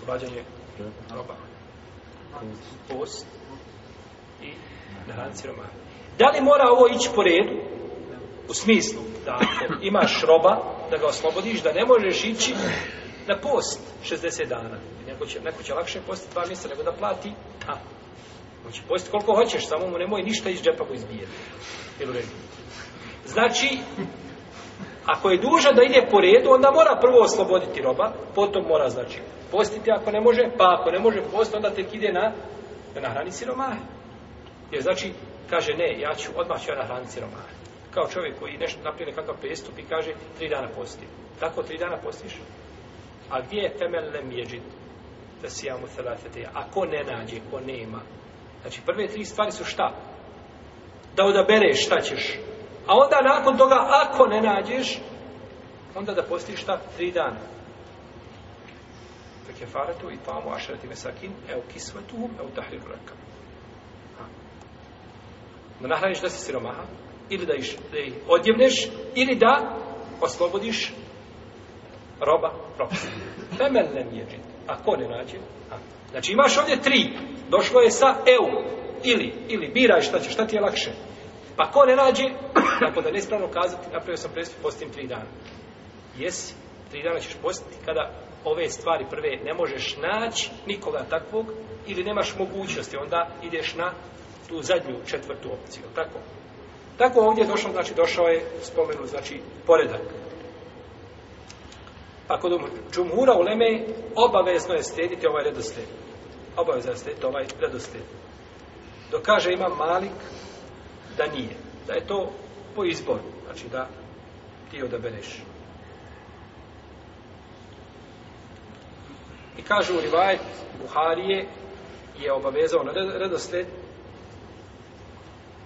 oslobađanje roba. Post i naranj siroma. Da li mora ovo ići po redu? U smislu da imaš roba, da ga oslobodiš, da ne možeš ići na post 60 dana. Neko će, neko će lakše postiti dva mjesta nego da plati tam. Moće postiti koliko hoćeš, samo mu nemoj ništa iz džepa mu izbijeti. Jel u redu? Znači, ako je duža da ide po redu, onda mora prvo osloboditi roba, potom mora, znači, postiti ako ne može, pa ako ne može posti, onda tek ide na, na hrani siromaha. Jer znači, kaže, ne, ja ću, odmah ću ja na hrani siromaha. Kao čovjek koji nešto naprije nekakav prestup i kaže, tri dana posti. Tako tri dana postiš? A gdje je temel lem jeđit? Da si ja mu celatete. Ako ne nađe, ko nema. Znači, prve tri stvari su šta? Da odabereš šta ćeš. A onda nakon toga, ako ne nađeš, onda da postiš šta? Tri dana kefaratu i tamo ašarati mesakin evo kisvetuhum, evo tahriru rakam. Da nahraniš da si siromaha, ili da ih odjevneš, ili da oslobodiš roba propisa. Femel nem jeđit. A ko ne nađe? A. Znači imaš ovdje tri. Došlo je sa EU. Ili, ili biraj šta će, šta ti je lakše. Pa ko ne nađe? Tako da nespravno kazati, napravio sam predstav, postim tri dana. Jesi, tri dana ćeš postiti kada ove stvari prve ne možeš naći nikoga takvog ili nemaš mogućnosti, onda ideš na tu zadnju četvrtu opciju, tako? Tako ovdje je došao, znači došao je spomenu, znači poredak. A pa kod um- džumhura u Leme obavezno je slijediti ovaj redoslijed. Obavezno je slijediti ovaj redoslijed. Dok kaže ima malik, da nije. Da je to po izboru, znači da ti odabereš. I kaže u rivajet Buharije je obavezao na redosled,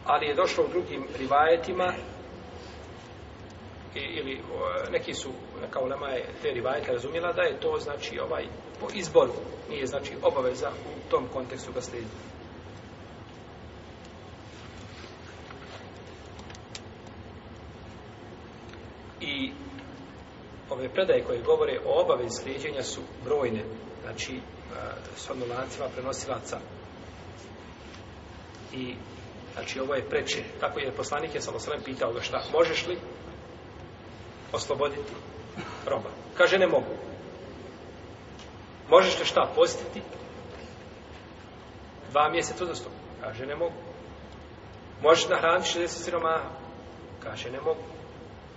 ali je došlo u drugim rivajetima I, ili o, e, neki su neka ulema je te rivajete razumjela da je to znači ovaj po izboru nije znači obaveza u tom kontekstu ga slijedi. I ove predaje koje govore o obavezi slijedjenja su brojne, znači e, s odnolancima prenosilaca. I znači ovo je preče. Tako je poslanik je samo sve pitao ga šta, možeš li osloboditi roba? Kaže ne mogu. Možeš li šta postiti? Dva mjeseca uzastopno. Kaže ne mogu. Možeš nahraniti 60 siromaha? Kaže ne mogu.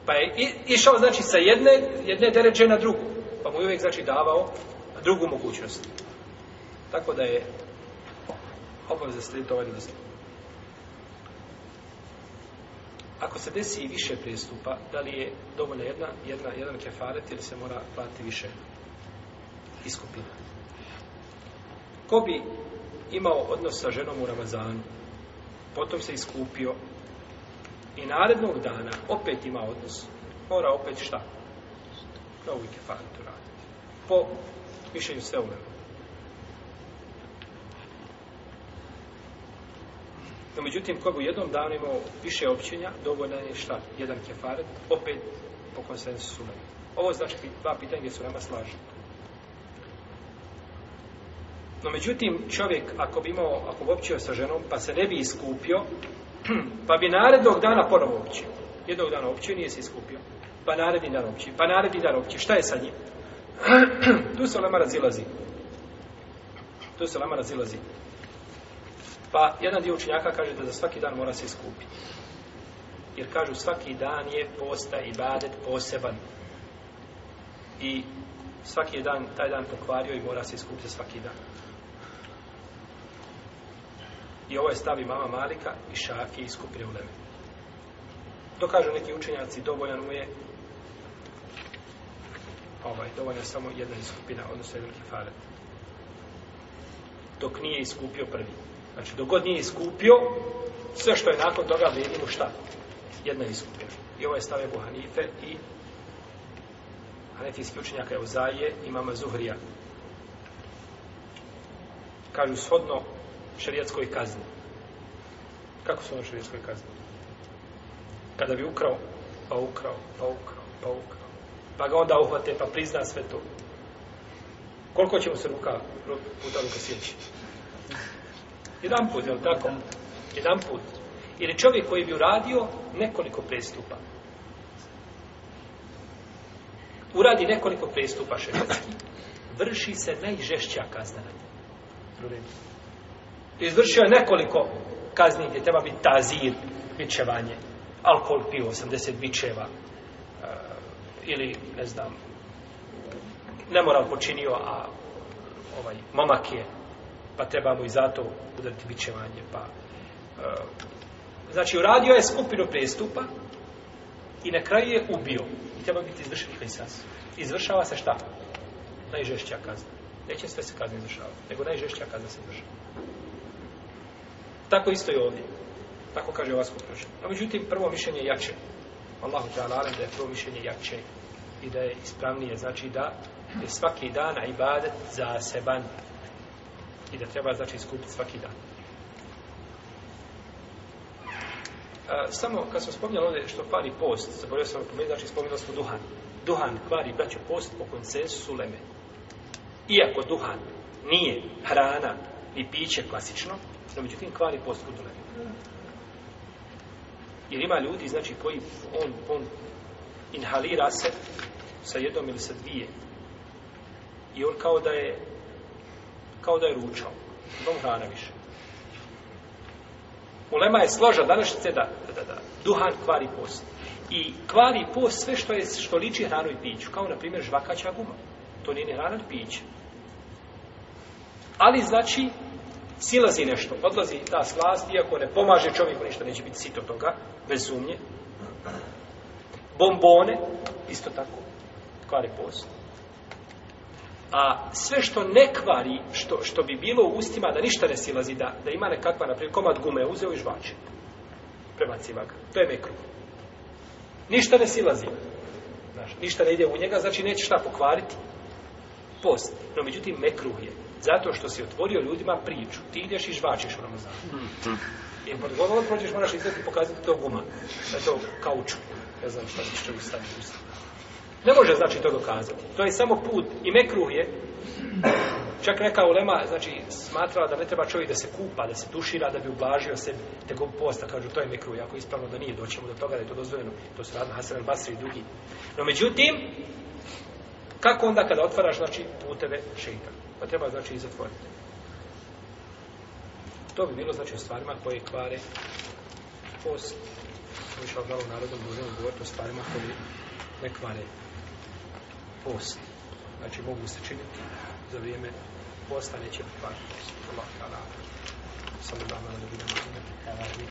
Pa je išao, znači, sa jedne, jedne dereče na drugu. Pa mu je uvijek, znači, davao drugu mogućnost. Tako da je obaveza slijediti ovaj dozir. Ako se desi više pristupa, da li je dovoljna jedna, jedna, jedan kefaret ili se mora platiti više iskupina? Ko bi imao odnos sa ženom u Ramazanu, potom se iskupio, i narednog dana opet ima odnos. Mora opet šta? Na uvijek faktu raditi. Po mišljenju sve ulema. No, međutim, ko bi u jednom danu imao više općenja, dovoljno je šta? Jedan kefaret, opet po konsensu sumeni. Ovo znači dva pitanja gdje su nama slažene. No, međutim, čovjek, ako bi imao, ako bi općio sa ženom, pa se ne bi iskupio, pa bi narednog dana ponovo uopće. Jednog dana uopće nije se iskupio. Pa naredni dan uopće. Pa naredni dan uopće. Šta je sa njim? tu se lama razilazi. Tu se lama razilazi. Pa jedan dio učenjaka kaže da za svaki dan mora se iskupiti. Jer kažu svaki dan je posta i badet poseban. I svaki je dan, taj dan pokvario i mora se iskupiti za svaki dan. I ovo je stavi mama Malika i Šafije i skupine u Leme. To kažu neki učenjaci, dovoljan mu je ovaj, dovoljan je samo jedna iskupina, odnosno jedan kefaret. Dok nije iskupio prvi. Znači, dok god nije iskupio, sve što je nakon toga vredi mu šta? Jedna iskupina. I ovo je stave Ebu Hanife i Hanefijski učenjaka je Uzaije i mama Zuhrija. Kažu, shodno šerijatskoj kazni. Kako su ono šerijatskoj kazni? Kada bi ukrao, pa ukrao, pa ukrao, pa ukrao. Pa ga onda uhvate, pa prizna sve to. Koliko će mu se ruka, puta ruka sjeći? Jedan put, je tako? Jedan put. Ili čovjek koji bi uradio nekoliko prestupa. Uradi nekoliko prestupa šerijatskih vrši se najžešća kazna na njemu izvršio je nekoliko kazni gdje treba biti tazir, bićevanje, alkohol pio 80 bićeva, e, ili, ne znam, nemoral počinio, a ovaj, momak je, pa treba mu i zato udariti bićevanje, pa... E, znači, uradio je skupinu prestupa i na kraju je ubio. I treba biti izvršen hlisas. Izvršava se šta? Najžešća kazna. Neće sve se kazne izvršavati, nego najžešća kazna se izvršava. Tako isto je ovdje. Tako kaže ova skupnoća. A međutim, prvo mišljenje je jače. Allahu te alalem da je prvo mišljenje jače i da je ispravnije. Znači da je svaki dan a ibadet zaseban. I da treba znači iskupiti svaki dan. A, samo kad smo spominjali ovdje što kvari post, zaboravio sam pomijeniti, znači spominjali smo duhan. Duhan kvari, braćo, post po koncesu leme. Iako duhan nije hrana i piće klasično, No, međutim, kvari post kod dole. Jer ima ljudi, znači, koji on, on inhalira se sa jednom ili sa dvije. I on kao da je kao da je ručao. Nemam hrana više. Ulema je složa današnjice da, da, da, da, duhan kvari post. I kvari post sve što je što liči hranu i piću. Kao, na primjer, žvakaća guma. To nije ni hrana ni piće. Ali, znači, silazi nešto, odlazi ta slast, iako ne pomaže čovjeku ništa, neće biti sito toga, bez sumnje. Bombone, isto tako, kvari post. A sve što ne kvari, što, što bi bilo u ustima, da ništa ne silazi, da, da ima nekakva, naprijed, komad gume, uzeo i žvače. Prebaciva ga. To je mekru. Ništa ne silazi. Znaš, ništa ne ide u njega, znači neće šta pokvariti. Post. No, međutim, mekru je. Zato što si otvorio ljudima priču. Ti ideš i žvačeš u Ramazanu. Mhm. I pod govorom prođeš, moraš izgledati i pokazati to guma. Na to kauču. Ne znam šta ćeš čovjek staviti u stavu. Ne može znači to dokazati. To je samo put. I mekruh je. Čak neka ulema, znači, smatrala da ne treba čovjek da se kupa, da se tušira, da bi ublažio se tego posta. Kažu, to je mekruh. Ako ispravno da nije, doćemo do toga da je to dozvoljeno. To su radno Hasan al-Basri i drugi. No, međutim, kako onda kada otvaraš, znači, puteve šeitana? pa treba znači i zatvoriti. To bi bilo znači o stvarima koje kvare post. Mi šal dalo narodom možemo govoriti o stvarima koje ne kvare post. Znači mogu se činiti za vrijeme posta neće kvare post. Allah, Allah. Samo da vam ne budemo